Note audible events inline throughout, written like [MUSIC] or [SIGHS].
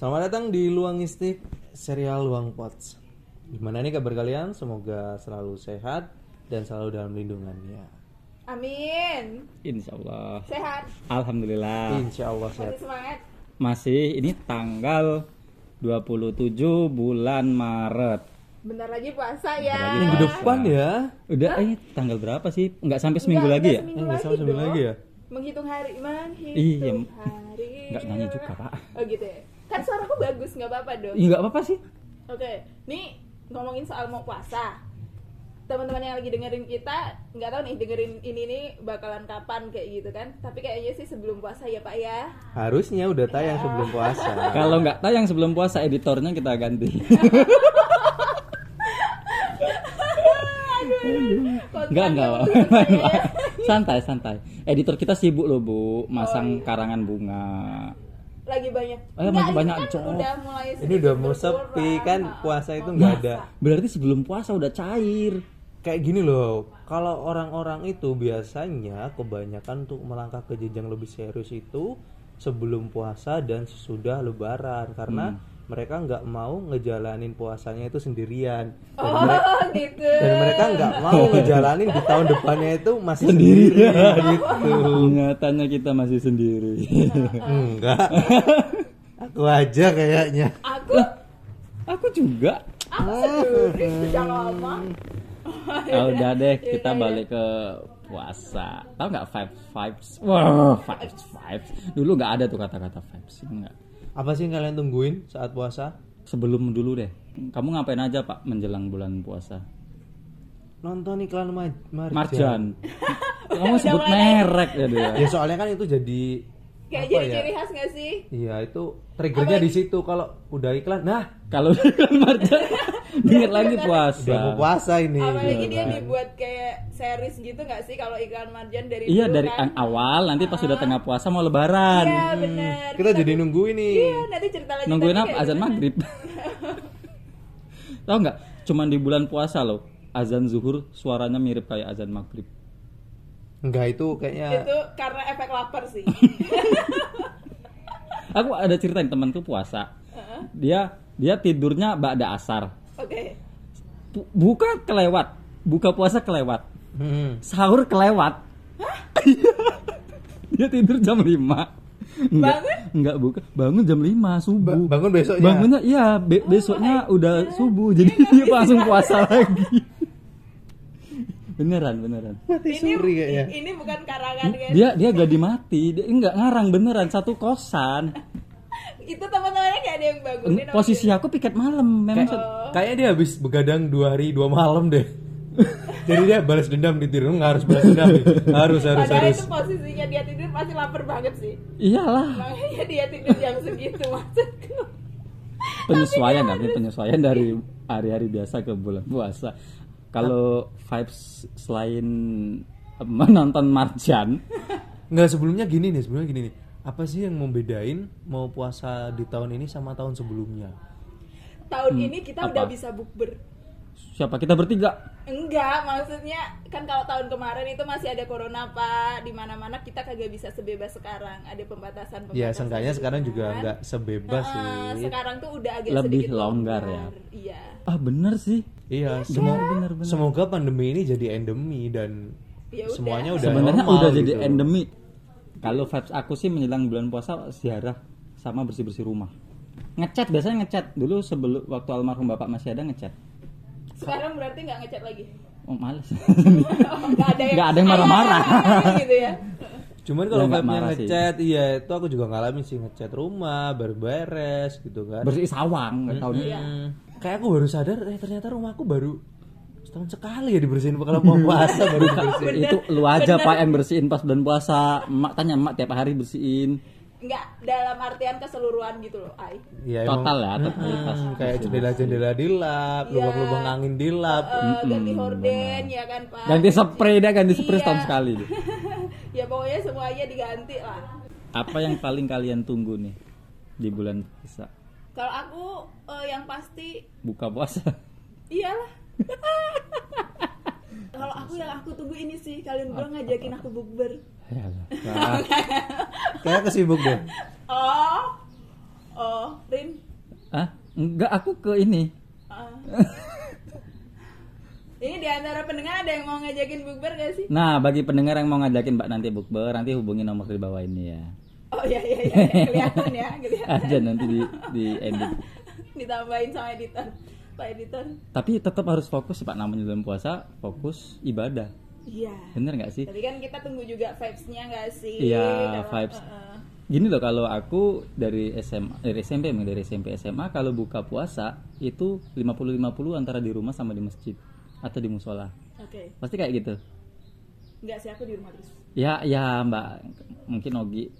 Selamat datang di Luangistik serial Luang Pots. Gimana nih kabar kalian? Semoga selalu sehat dan selalu dalam lindungannya. Amin. Insya Allah. Sehat. Alhamdulillah. Insya Allah sehat. Masih semangat. Masih ini tanggal 27 bulan Maret. Bentar lagi puasa ya. lagi Minggu depan ya? Udah eh tanggal berapa sih? Enggak sampai seminggu Enggak, lagi ya? enggak Eh, Seminggu nggak lagi sama seminggu lagi ya? Menghitung hari, menghitung Iya. hari. Enggak nyanyi juga, Pak. Oh gitu ya. Kan suaraku bagus, nggak apa-apa dong. Ih, enggak apa-apa sih. Oke, nih ngomongin soal mau puasa. Teman-teman yang lagi dengerin kita nggak tahu nih dengerin ini nih bakalan kapan kayak gitu kan. Tapi kayaknya sih sebelum puasa ya Pak ya. Harusnya udah tayang sebelum puasa. [LAUGHS] Kalau enggak tayang sebelum puasa editornya kita ganti. Enggak enggak. Pak. Kontraknya. santai santai. Editor kita sibuk loh, Bu, masang karangan bunga. Lagi banyak. Eh, Nggak, masih ini banyak, kan udah mulai Ini udah mau sepi kan Ah. puasa itu nggak ada. Berarti sebelum puasa udah cair. Kayak gini loh, kalau orang-orang itu biasanya kebanyakan untuk melangkah ke jenjang lebih serius itu sebelum puasa dan sesudah lebaran karena mereka nggak mau ngejalanin puasanya itu sendirian. Dan Oh mereka- gitu. dan mereka nggak mau ngejalanin di tahun depannya itu masih sendiri gitu Nyatanya kita masih sendiri. enggak aku aja kayaknya Aku Aku juga. aku sendiri sejak lama. Ya udah deh, kita balik ke puasa. Tahu nggak vibes vibes? Wah, vibes vibes. Dulu nggak ada tuh kata-kata vibes. Enggak. Apa sih yang kalian tungguin saat puasa Sebelum dulu deh. Kamu ngapain aja pak menjelang bulan puasa? nonton iklan ma- marjan. Marjan. [LAUGHS] Kamu sebut merek ya dia. ya soalnya kan itu jadi Kayak apa jadi ya ciri khas gak sih? iya itu triggernya di situ kalau udah iklan nah Kalau [LAUGHS] iklan Marjan, inget lagi puasa. udah mau puasa ini Apalagi gitu dia kan. dibuat kayak series gitu gak sih kalau iklan marjan dari Iya dulu dari kan? an- awal, nanti pas sudah tengah puasa mau lebaran. Iya benar. kita jadi nunggu ini Iya nanti cerita lagi. Nungguin apa? Azan maghrib. [LAUGHS] Tahu nggak? Cuman di bulan puasa loh. Azan zuhur suaranya mirip kayak azan maghrib. Enggak itu kayaknya Itu karena efek lapar sih. [LAUGHS] Aku ada ceritain temanku puasa. Dia dia tidurnya ba'da asar. Oke. Bu- Buka kelewat. Buka puasa kelewat. Hmm. Sahur kelewat. [LAUGHS] dia tidur jam 5. Enggak, Bangun? enggak buka. Bangun jam 5 subuh. Ba- bangun besoknya Bangunnya iya be- besoknya udah subuh jadi [LAUGHS] dia langsung puasa lagi. Beneran beneran. mati suri kayaknya Ini bukan karangan guys. Dia dia gak dimati, dia enggak ngarang beneran satu kosan. [LAUGHS] Itu teman-temannya gak ada yang bangunin. sama Posisi aku piket malam memang. Kayak- sat- kayaknya dia habis begadang dua hari dua malam deh [LAUGHS] jadi dia balas dendam di tidur nggak harus balas dendam nih. harus harus Padahal harus itu posisinya dia tidur pasti lapar banget sih. Iyalah, Makanya dia tidur jam segitu [LAUGHS] maksudku. penyesuaian tapi penyesuaian dari hari-hari biasa ke bulan puasa. Kalau vibes selain menonton Marjan, nggak sebelumnya gini nih sebelumnya gini nih apa sih yang membedain mau puasa di tahun ini sama tahun sebelumnya Tahun ini kita udah apa? bisa bukber. siapa kita bertiga? Enggak, maksudnya kan kalau tahun kemarin itu masih ada corona pak, di mana-mana kita kagak bisa sebebas sekarang, ada pembatasan. ya pembatasan seenggaknya gitu sekarang juga nggak sebebas Nah, sih Sekarang tuh udah agak Lebih sedikit longgar ya? Iya. Ah bener sih. Iya Bener semo- bener bener. semoga pandemi ini jadi endemi dan Ya udah. semuanya udah Sebenarnya normal udah jadi gitu. endemi. Kalau vibes aku sih menjelang bulan puasa ziarah sama bersih-bersih rumah. Ngecat biasanya ngecat dulu sebelum waktu almarhum bapak masih ada ngecat. Sekarang berarti nggak ngecat lagi. Oh males. [LAUGHS] Nggak ada yang Nggak ada yang marah-marah. gitu ya. Cuman kalau Ya, vibe-nya marah ngecat, iya itu aku juga ngalamin sih ngecat rumah, beres gitu kan. Bersih sawang tahun ini. Hmm. Kayak aku baru sadar, eh ternyata rumahku baru setahun sekali ya dibersihin kalau mau puasa baru [LAUGHS] dibersihin. Itu lu aja Pak yang bersihin pas bulan puasa. Emak tanya emak tiap hari bersihin. Nggak dalam artian keseluruhan gitu loh, Ai. Ya, Total ya, emang, totalitas. mm, kayak jendela-jendela dilap, Iya. lubang-lubang angin dilap. Eh, ganti horden ya kan pak. Ganti spray dah ganti spray Iya. setahun sekali. [LAUGHS] ya pokoknya semuanya diganti lah. Apa yang paling kalian tunggu nih di bulan puasa? Kalau aku eh, yang pasti Buka puasa. iyalah. [LAUGHS] Kalau aku yang aku tunggu ini sih kalian berdua ngajakin aku bukber. Ya Allah. [LAUGHS] Nah, kayak kesibuk deh. Oh, Oh, Rin. ah enggak aku ke ini Ah. Ini di antara pendengar ada yang mau ngajakin bukber gak sih? nah bagi pendengar yang mau ngajakin mbak nanti bukber nanti hubungi nomor di bawah ini ya Oh iya iya iya, kelihatan ya, kelihatan. aja nanti di di edit [LAUGHS] Ditambahin sama editor. Pak editor. tapi tetap harus fokus pak namanya dalam puasa fokus ibadah Iya. bener nggak sih Tapi kan kita tunggu juga vibes-nya gak sih? Iya, Kalau- vibes. Heeh. gini loh kalau aku dari SMA dari SMP dari SMP SMA kalau buka puasa itu 50-50 antara di rumah sama di masjid atau di musola Oke. pasti kayak gitu Enggak sih aku di rumah terus. ya ya mbak mungkin Ogi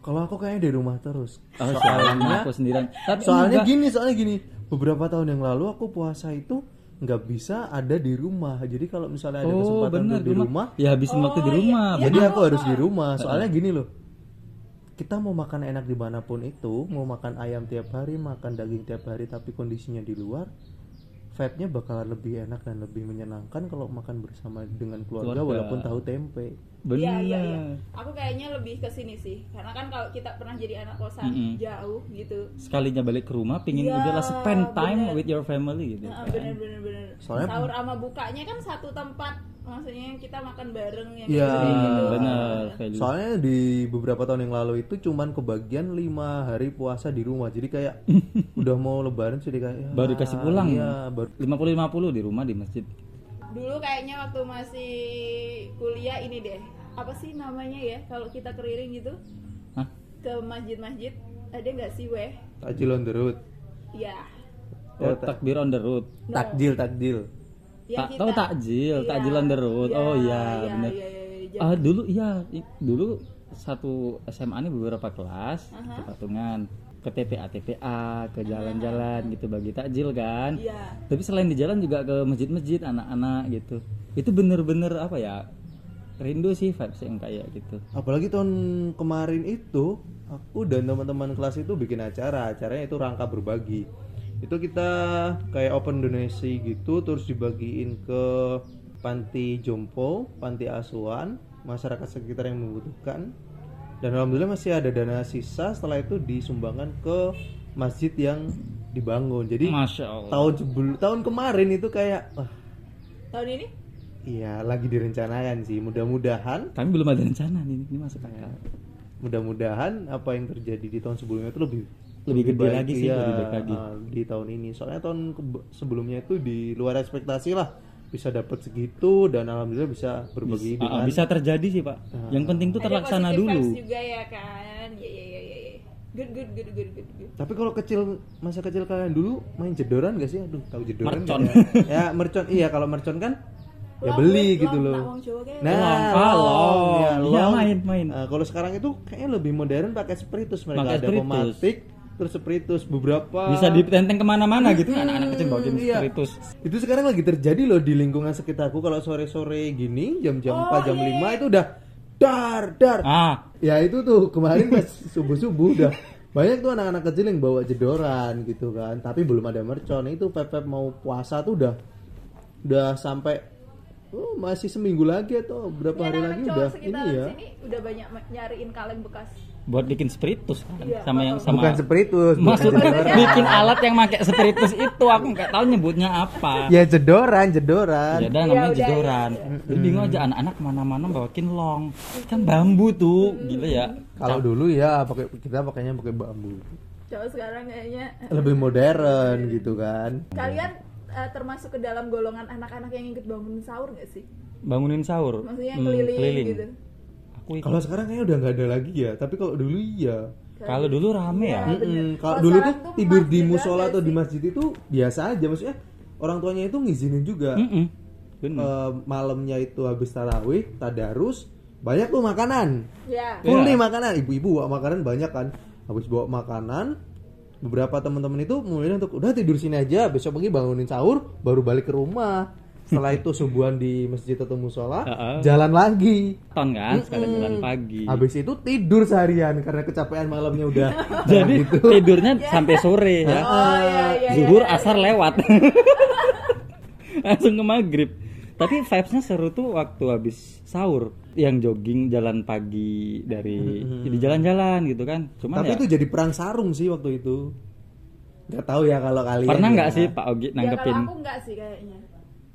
Kalau aku kayaknya di rumah terus. oh, Soalnya- soalnya aku sendirian tapi soalnya enggak. gini, soalnya gini. Beberapa tahun yang lalu aku puasa itu nggak bisa ada di rumah. Jadi kalau misalnya ada oh kesempatan untuk di rumah, ya habisin waktu di Oh, iya. rumah Iya. jadi benar. aku harus di rumah. Soalnya gini loh. Kita mau makan enak di mana pun itu, mau makan ayam tiap hari, makan daging tiap hari, tapi kondisinya di luar, vibe-nya bakalan lebih enak dan lebih menyenangkan kalau makan bersama dengan keluarga, Keluarga. walaupun tahu tempe. benar Iya iya iya. Aku kayaknya lebih ke sini sih. Karena kan kalau kita pernah jadi anak kosan Mm-mm. jauh gitu. sekalinya balik ke rumah pingin Iya, udahlah spend time bener. with your family gitu Nah, kan. bener bener bener. Soalnya- Sahur sama bukanya kan satu tempat. Maksudnya kita makan bareng yang Iya, kayak gitu. benar value. Soalnya di beberapa tahun yang lalu itu cuman kebagian lima hari puasa di rumah. Jadi kayak [LAUGHS] udah mau lebaran jadi kayak ya, baru kasih pulang Iya, baru 50-50 di rumah di masjid Dulu kayaknya waktu masih kuliah ini deh. Apa sih namanya ya kalau kita keliling gitu Hah? ke masjid-masjid ada nggak sih weh? takjil on the road. Ya. Oh, takbir on the road. No. Takjil, takjil. Ya, Tak- tahu takjil, takjil on the road. Oh, iya, bener. Iya, iya, iya. Ah, dulu iya, dulu satu SMA ini beberapa kelas ke patungan ke TPA TPA ke jalan-jalan gitu bagi takjil kan. Iya. Tapi selain di jalan juga ke masjid-masjid anak-anak gitu. Itu bener-bener apa ya? Rindu sih vibes yang kayak gitu. Apalagi tahun kemarin itu aku dan teman-teman kelas itu bikin acara. Acaranya itu rangka berbagi. Itu kita kayak open donasi gitu terus dibagiin ke panti jompo, panti asuhan, masyarakat sekitar yang membutuhkan. Dan alhamdulillah masih ada dana sisa setelah itu disumbangkan ke masjid yang dibangun. Jadi Masya Allah. tahun sebelum tahun kemarin itu kayak wah Tahun ini? iya lagi direncanakan sih. Mudah-mudahan Kami belum ada rencana nih, ini masuk akal. mudah-mudahan apa yang terjadi di tahun sebelumnya itu lebih Lebih gede baik, lagi sih, iya, lebih baik lagi. uh, di tahun ini soalnya tahun sebelumnya itu di luar ekspektasi lah bisa dapat segitu dan alhamdulillah bisa berbagi Ah, ah, dengan bisa terjadi sih pak. Yang penting tuh terlaksana dulu. juga ya kan? Ya ya ya ya. ya. Good good good good good. good. tapi kalau kecil masa kecil kalian dulu main jedoran gak sih aduh tahu jedoran Mercon. ya? ya mercon iya kalau mercon kan ya Long, beli wait, gitu long, loh nah Long, ah, long, long. ya, Iya, long. main, main. Nah, kalau sekarang itu kayaknya lebih modern pakai spiritus mereka Pakai ada spiritus. pematik terus spiritus beberapa Bisa ditenteng ke mana-mana gitu anak-anak kecil bawain Iya. spiritus. Itu sekarang lagi terjadi loh di lingkungan sekitarku kalau sore-sore gini jam-jam 4 jam 5 itu udah dar dar. Ah, Ya itu tuh kemarin pas subuh-subuh udah banyak tuh anak-anak kecil yang bawa jedoran gitu kan. Tapi belum ada mercon. Itu pepep mau puasa tuh udah udah sampai oh, masih seminggu lagi atau berapa Ini hari lagi udah ini ya. sini udah banyak nyariin kaleng bekas. Buat bikin spiritus kan Iya, sama yang sama Bukan spiritus, bukan Maksudnya jedoran. bikin alat yang pakai spiritus itu aku nggak tahu nyebutnya apa. Ya jedoran, jedoran. Ya udah Ya namanya jedoran. Jadi bingung aja anak-anak ke mana-mana bawakin long. Kan bambu tuh, gila ya. Kalau dulu ya pakai kita pakainya pakai bambu. Cowok sekarang kayaknya Lebih modern gitu kan. kalian eh, termasuk ke dalam golongan anak-anak yang ikut bangun sahur gak sih? Bangunin sahur. Maksudnya yang Hmm, keliling, gitu. Kalau sekarang kayaknya udah nggak ada lagi ya, tapi kalau dulu iya. Kalau dulu rame ya. Mm-mm. Kalau Kalau dulu tuh tidur di musola atau di masjid itu biasa aja, maksudnya orang tuanya itu ngizinin juga. Bener. Eh, malamnya itu habis tarawih, tadarus, banyak tuh makanan. Ya. Full Iya. nih makanan, ibu-ibu bawa makanan banyak kan. Habis bawa makanan, beberapa teman-teman itu mulai untuk udah tidur sini aja, besok pagi bangunin sahur, baru balik ke rumah. Setelah [LAUGHS] itu subuhan di masjid atau musola, Heeh. jalan lagi. Ton kan, sekalian jalan pagi. Habis itu tidur seharian karena kecapean malamnya udah. [LAUGHS] Jadi tidurnya [LAUGHS] sampai sore ya. Oh iya iya. iya. Zuhur asar lewat. Langsung ke maghrib. Tapi vibesnya seru tuh waktu habis sahur, yang jogging jalan pagi dari jadi jalan-jalan gitu kan. Cuman Tapi ya, itu jadi perang sarung sih waktu itu. Gak tahu ya kalau kalian. pernah ya. nggak sih Pak Ogi Ya nanggepin? kalau aku enggak sih kayaknya.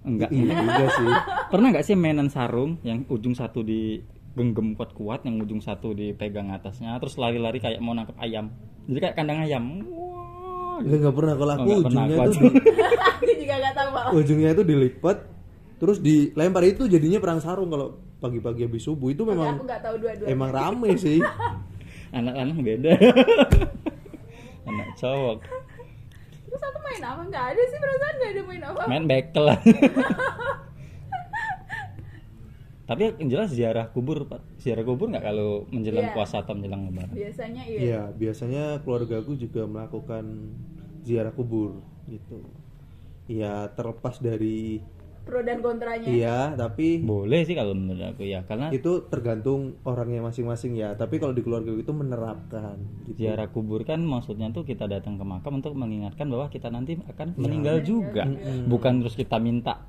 Enggak. Iya juga sih. Pernah nggak sih mainan sarung yang ujung satu di genggam kuat-kuat, yang ujung satu dipegang atasnya, terus lari-lari kayak mau nangkep ayam. Jadi kayak kandang ayam. Wah. Enggak nggak pernah kalau Oh, aku pernah, ujungnya [LAUGHS] aku juga enggak tahu, Pak. ujungnya itu dilipat terus dilempar itu jadinya perang sarung kalau pagi-pagi habis subuh itu memang aku enggak tahu dua-duanya. emang rame sih. [LAUGHS] Anak-anak beda. [LAUGHS] Anak cowok. Terus aku main apa? Enggak ada sih perasaan enggak ada main apa. Main bekel lah. [LAUGHS] Tapi yang jelas ziarah kubur, Pak. Ziarah kubur nggak kalau menjelang Iya. puasa atau menjelang lebaran? Biasanya iya. Iya, biasanya keluargaku juga melakukan ziarah kubur gitu. Ya terlepas dari Pro dan kontranya. iya, tapi Boleh sih kalau menurut aku ya, karena itu tergantung orangnya masing-masing ya. Tapi kalau di keluarga itu menerapkan gitu. ziarah kubur kan maksudnya tuh kita datang ke makam untuk mengingatkan bahwa kita nanti akan Iya. meninggal juga, bukan terus kita minta.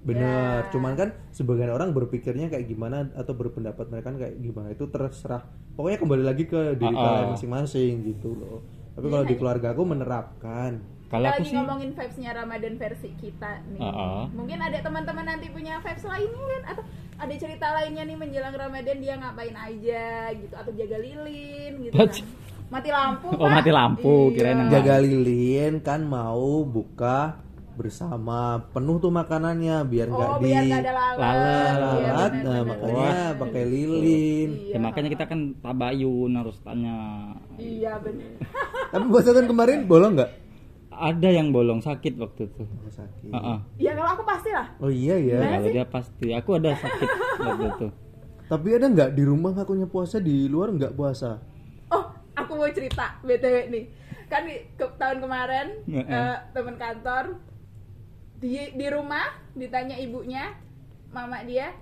Bener, cuman kan sebagian orang berpikirnya kayak gimana atau berpendapat mereka kan kayak gimana itu terserah. Pokoknya kembali lagi ke diri Ah, ah. kalian masing-masing gitu loh. Tapi kalau di keluarga aku menerapkan. Kalau lagi sih ngomongin vibes-nya Ramadan versi kita nih. Uh-uh. Mungkin ada teman-teman nanti punya vibes lainnya kan atau ada cerita lainnya nih menjelang Ramadan dia ngapain aja gitu atau jaga lilin gitu kan. Mati lampu, Oh, mati lampu, Iya. kirain yang Jaga lilin kan mau buka bersama penuh tuh makanannya biar nggak Oh, di biar nggak ada lalat. lalat. Iya, lalat. Nah, makanya pakai lilin. Ya makanya kita kan tabayun harus tanya. Iya benar. Tapi tahun kemarin bolong nggak? Ada yang bolong sakit waktu itu. Oh, sakit. Heeh. Ya kalau aku pasti lah. Oh iya ya. Gimana Kalau sih? dia pasti, aku ada sakit [LAUGHS] waktu itu. Tapi ada nggak di rumah ngakunya puasa di luar nggak puasa? Oh, aku mau cerita btw nih. Kan di ke- tahun kemarin Heeh. eh, teman kantor di di rumah ditanya ibunya, mama dia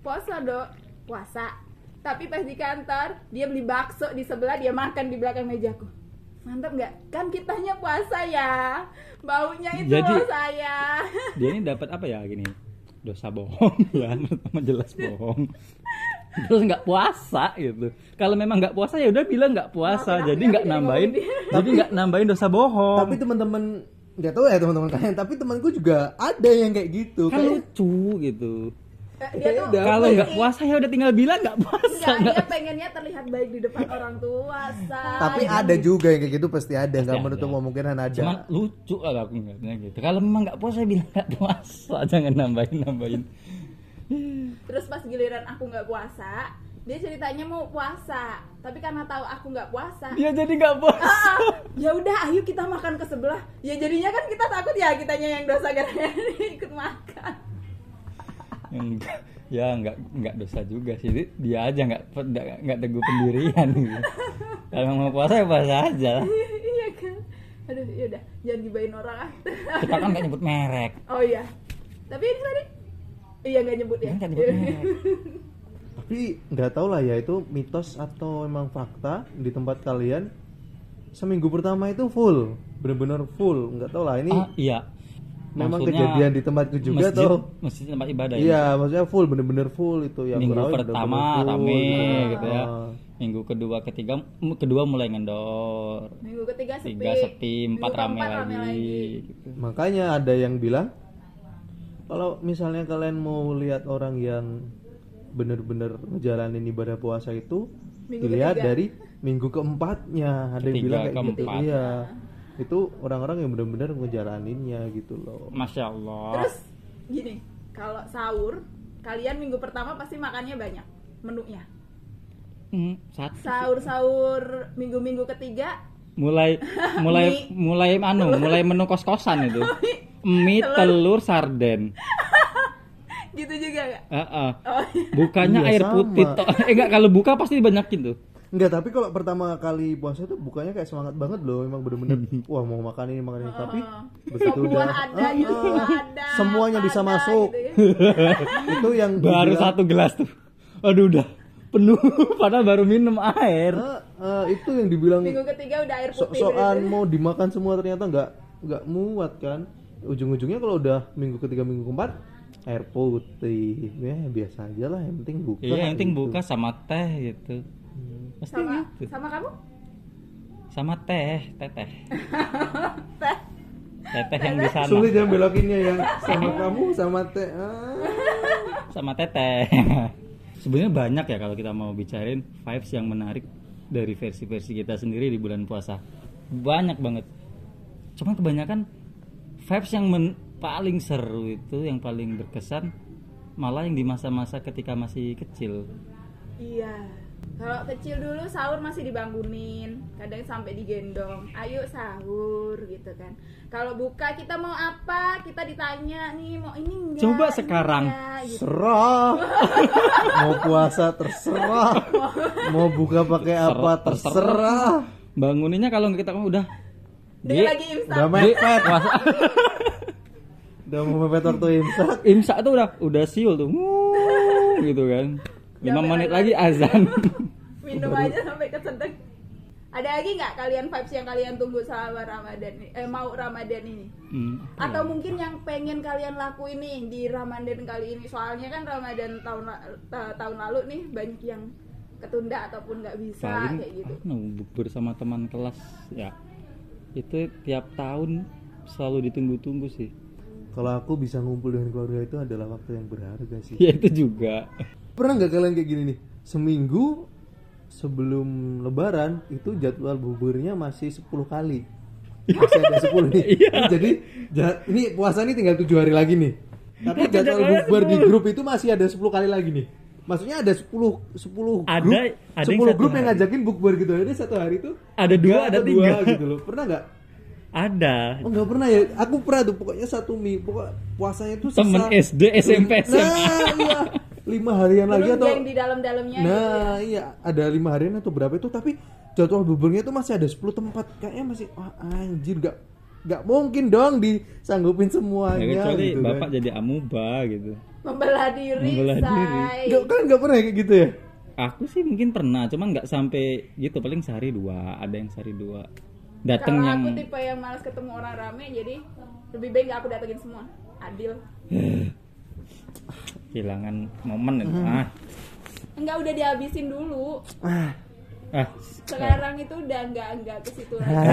puasa dok, puasa. Tapi pas di kantor dia beli bakso di sebelah dia makan di belakang mejaku. Mantap nggak? Kan kitanya puasa ya, baunya itu Jadi- loh saya. [LAUGHS] Dia ini dapat apa ya gini? Dosa bohong [LAUGHS] ya, pertama jelas bohong. Terus nggak puasa gitu. Kalau memang nggak puasa ya udah bilang nggak puasa, aku jadi ya, nggak jadi nambahin, [LAUGHS] jadi nggak nambahin dosa bohong. Tapi teman-teman nggak tahu ya teman-teman kalian. Tapi temanku juga ada yang kayak gitu. kan Kayak lucu gitu. Dia tuh udah, Kalau nggak puasa ya udah tinggal bilang nggak puasa. Enggak, nggak- dia pengennya terlihat baik di depan orang tua, say. tapi ada juga yang kayak gitu pasti ada. Nggak menutup kemungkinan ada. Cuman lucu lah aku ngeliatnya gitu. Kalau memang nggak puasa bilang nggak puasa, [LAUGHS] jangan nambahin nambahin. Terus pas giliran aku nggak puasa, dia ceritanya mau puasa, tapi karena tahu aku nggak puasa, Dia jadi nggak puasa. ah, ya udah ayo kita makan ke sebelah. Ya jadinya kan kita takut ya kitanya yang dosa gara-gara [LAUGHS] ikut makan. Enggak, ya nggak nggak dosa juga sih Dia- aja nggak nggak teguh pendirian gitu. kalau mau puasa ya puasa aja lah. iya kan. Aduh, ya udah jangan gibain orang ah. kita kan nggak nyebut merek oh iya. Tapi ini tadi Iya nggak nyebut ya. Kan nggak nyebut merek Tapi nggak tahu lah ya itu mitos atau emang fakta di tempat kalian seminggu pertama itu full, bener-bener full. Nggak tahu lah ini ah iya memang Maksudnya kejadian di tempatku juga masjid, atau masjid tempat ibadah ya? Iya, maksudnya full bener-bener full itu yang minggu pertama full, rame gitu. gitu ya Ah. minggu kedua ketiga kedua mulai ngendor Minggu ketiga sepi. tiga sepi empat Minggu rame keempat lagi, gitu. Makanya ada yang bilang kalau misalnya kalian mau lihat orang yang bener-bener ngejalanin ibadah puasa itu Minggu dilihat ketiga. dari minggu keempatnya ada yang bilang kayak gitu keempat. iya itu orang-orang yang bener-bener ngejalaninnya gitu loh masya allah Terus gini, kalau sahur kalian minggu pertama pasti makannya banyak menunya. Hmm, satu Sahur-sahur minggu-minggu ketiga mulai [LAUGHS] mulai Mie. mulai anu mulai menu kos kosan itu [LAUGHS] mie telur sarden [LAUGHS] gitu juga gak? Heeh. Oh, bukanya Iya, air sama. putih toh. eh enggak kalau buka pasti dibanyakin tuh Enggak, tapi kalau pertama kali puasa tuh bukannya kayak semangat banget loh, emang bener-bener [LAUGHS] wah mau makan ini makan ini, tapi begitu udah ada, ah, ah, ada, semuanya apa bisa ada, masuk. gitu ya. [LAUGHS] itu yang baru dibilang, satu gelas tuh aduh udah penuh [LAUGHS] padahal baru minum air ah, ah, itu yang dibilang Minggu ketiga udah air putih. sok-sokan gitu. mau dimakan semua ternyata nggak nggak muat kan ujung-ujungnya kalau udah minggu ketiga minggu keempat air putih ya biasa aja lah yang penting buka iya yang penting gitu. buka sama teh gitu. Pasti sama gitu. sama kamu? Sama teh teteh. [LAUGHS] Teh. teteh yang di sana. Sulit ya belokinnya ya. Sama [LAUGHS] kamu sama teh. Ah. sama teteh. [LAUGHS] Sebenarnya banyak ya kalau kita mau bicarain vibes yang menarik dari versi-versi kita sendiri di bulan puasa. Banyak banget. Cuman kebanyakan vibes yang men- paling seru itu yang paling berkesan malah yang di masa-masa ketika masih kecil. Iya. Kalau kecil dulu sahur masih dibangunin, kadang sampai digendong. Ayo sahur gitu kan. Kalau buka kita mau apa? Kita ditanya nih mau ini enggak? Coba ini sekarang. enggak, gitu. serah [LAUGHS] mau puasa terserah mau buka pakai apa Terserah. terserah banguninnya kalau kita udah Dia Di- lagi imsak. udah mepet puasa udah mau mepet waktu imsak imsak tuh udah udah siul tuh gitu kan lima Sampai menit lagi azan [LAUGHS] Minum aja sampai kesedek. Ada lagi nggak kalian vibes yang kalian tunggu selama Ramadan ini? Eh mau Ramadan ini? Hmm. Atau mungkin yang pengen kalian lakuin nih di Ramadan kali ini? Soalnya kan Ramadan tahun la- ta- tahun lalu nih banyak yang ketunda ataupun nggak bisa paling kayak gitu. anu, bukber sama teman kelas ya itu tiap tahun selalu ditunggu-tunggu sih kalau aku bisa ngumpul dengan keluarga itu adalah waktu yang berharga sih ya itu juga pernah nggak kalian kayak gini nih? Seminggu sebelum lebaran itu jadwal buburnya masih 10 kali. Masih ada 10 nih. [LAUGHS] Jadi ja- ini puasa ini tinggal tujuh hari lagi nih. Tapi jadwal Jadwalnya bukber di 10. grup itu masih ada 10 kali lagi nih. Maksudnya ada 10 10 Ada- grup ada 10 yang satu grup yang ngajakin bukber gitu. Ada satu hari itu Ada dua, ada tiga. gitu loh. Pernah nggak? Ada. Oh nggak pernah ya, aku pernah tuh. Pokoknya satu mie, pokok puasanya tuh temen sisa- SD SMP SMA Nah iya, [LAUGHS] lima harian lagi Belum atau yang di dalam-dalamnya gitu ya. Nah iya, ada lima harian atau berapa itu tapi jadwal buburnya tuh masih ada 10 tempat kayaknya masih wah anjir nggak nggak mungkin dong disanggupin semuanya ya, kecuali gitu bapak kan. jadi amuba gitu Membelah diri, Membelah diri. say. Nggak, kan nggak pernah kayak gitu ya? aku sih mungkin pernah cuman nggak sampai gitu paling sehari dua ada yang sehari dua datang yang aku tipe yang malas ketemu orang rame jadi lebih baik nggak aku datengin semua. Adil. [SIGHS] kehilangan momen itu Hmm. ah Enggak udah dihabisin dulu. Ah, ah Sekarang itu udah enggak enggak ke situ lagi.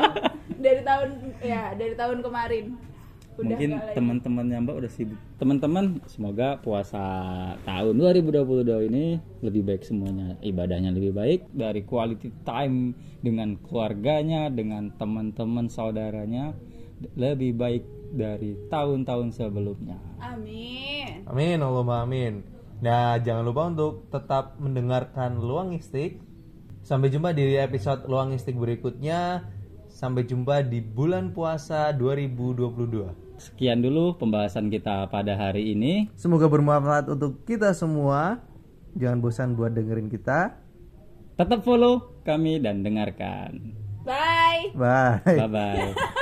[LAUGHS] dari tahun ya, dari tahun kemarin. Udah mungkin teman-temannya mbak udah sibuk teman-teman semoga puasa tahun 2022 ini lebih baik semuanya ibadahnya lebih baik dari quality time dengan keluarganya dengan teman-teman saudaranya lebih baik dari tahun-tahun sebelumnya Amin. amin Allahumma amin. Nah jangan lupa untuk tetap mendengarkan Luang Istik. Sampai jumpa di episode Luang Istik berikutnya. Sampai jumpa di bulan puasa 2022. sekian dulu pembahasan kita pada hari ini Semoga bermanfaat untuk kita semua. Jangan bosan buat dengerin kita. tetap follow kami dan dengarkan Bye. Bye. bye bye